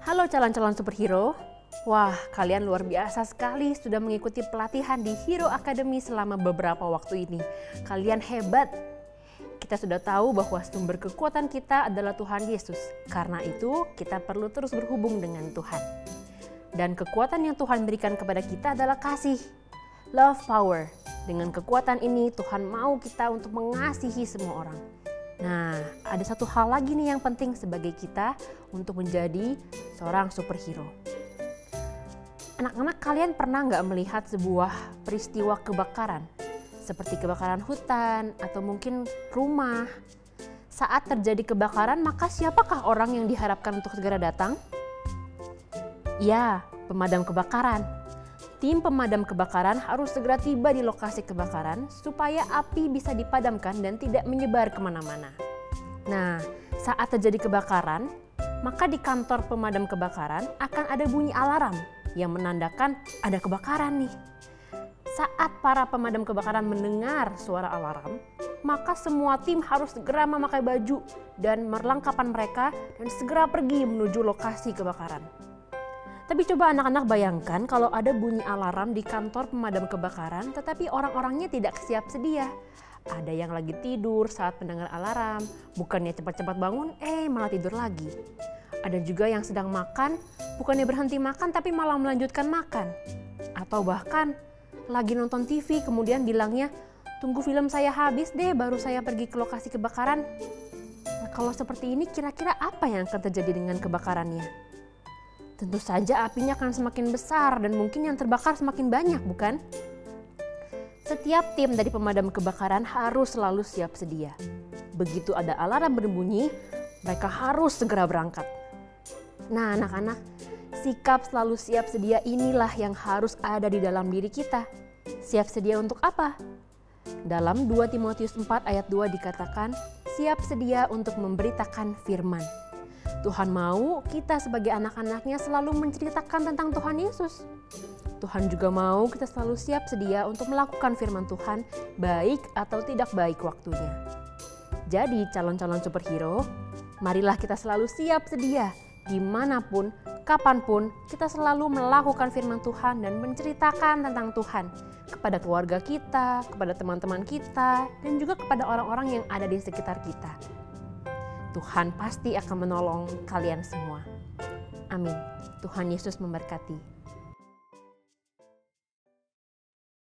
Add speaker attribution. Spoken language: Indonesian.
Speaker 1: Halo calon-calon superhero. Wah, kalian luar biasa sekali sudah mengikuti pelatihan di Hero Academy selama beberapa waktu ini. Kalian hebat. Kita sudah tahu bahwa sumber kekuatan kita adalah Tuhan Yesus. Karena itu, kita perlu terus berhubung dengan Tuhan. Dan kekuatan yang Tuhan berikan kepada kita adalah kasih. Love power. Dengan kekuatan ini, Tuhan mau kita untuk mengasihi semua orang. Nah, ada satu hal lagi nih yang penting sebagai kita untuk menjadi seorang superhero. Anak-anak kalian pernah nggak melihat sebuah peristiwa kebakaran? Seperti kebakaran hutan atau mungkin rumah. Saat terjadi kebakaran, maka siapakah orang yang diharapkan untuk segera datang? Ya, pemadam kebakaran. Tim pemadam kebakaran harus segera tiba di lokasi kebakaran supaya api bisa dipadamkan dan tidak menyebar ke mana-mana. Nah, saat terjadi kebakaran, maka di kantor pemadam kebakaran akan ada bunyi alarm yang menandakan ada kebakaran nih. Saat para pemadam kebakaran mendengar suara alarm, maka semua tim harus segera memakai baju dan merlengkapan mereka dan segera pergi menuju lokasi kebakaran. Tapi coba anak-anak bayangkan kalau ada bunyi alarm di kantor pemadam kebakaran tetapi orang-orangnya tidak siap sedia. Ada yang lagi tidur saat mendengar alarm, bukannya cepat-cepat bangun, eh malah tidur lagi. Ada juga yang sedang makan, bukannya berhenti makan tapi malah melanjutkan makan. Atau bahkan lagi nonton TV kemudian bilangnya, tunggu film saya habis deh baru saya pergi ke lokasi kebakaran. Nah, kalau seperti ini kira-kira apa yang akan terjadi dengan kebakarannya? Tentu saja apinya akan semakin besar dan mungkin yang terbakar semakin banyak, bukan? Setiap tim dari pemadam kebakaran harus selalu siap sedia. Begitu ada alarm berbunyi, mereka harus segera berangkat. Nah, anak-anak, sikap selalu siap sedia inilah yang harus ada di dalam diri kita. Siap sedia untuk apa? Dalam 2 Timotius 4 ayat 2 dikatakan, siap sedia untuk memberitakan firman. Tuhan mau kita sebagai anak-anaknya selalu menceritakan tentang Tuhan Yesus. Tuhan juga mau kita selalu siap sedia untuk melakukan firman Tuhan, baik atau tidak baik waktunya. Jadi calon-calon superhero, marilah kita selalu siap sedia di mana pun, kapan pun kita selalu melakukan firman Tuhan dan menceritakan tentang Tuhan kepada keluarga kita, kepada teman-teman kita, dan juga kepada orang-orang yang ada di sekitar kita. Tuhan pasti akan menolong kalian semua. Amin. Tuhan Yesus memberkati.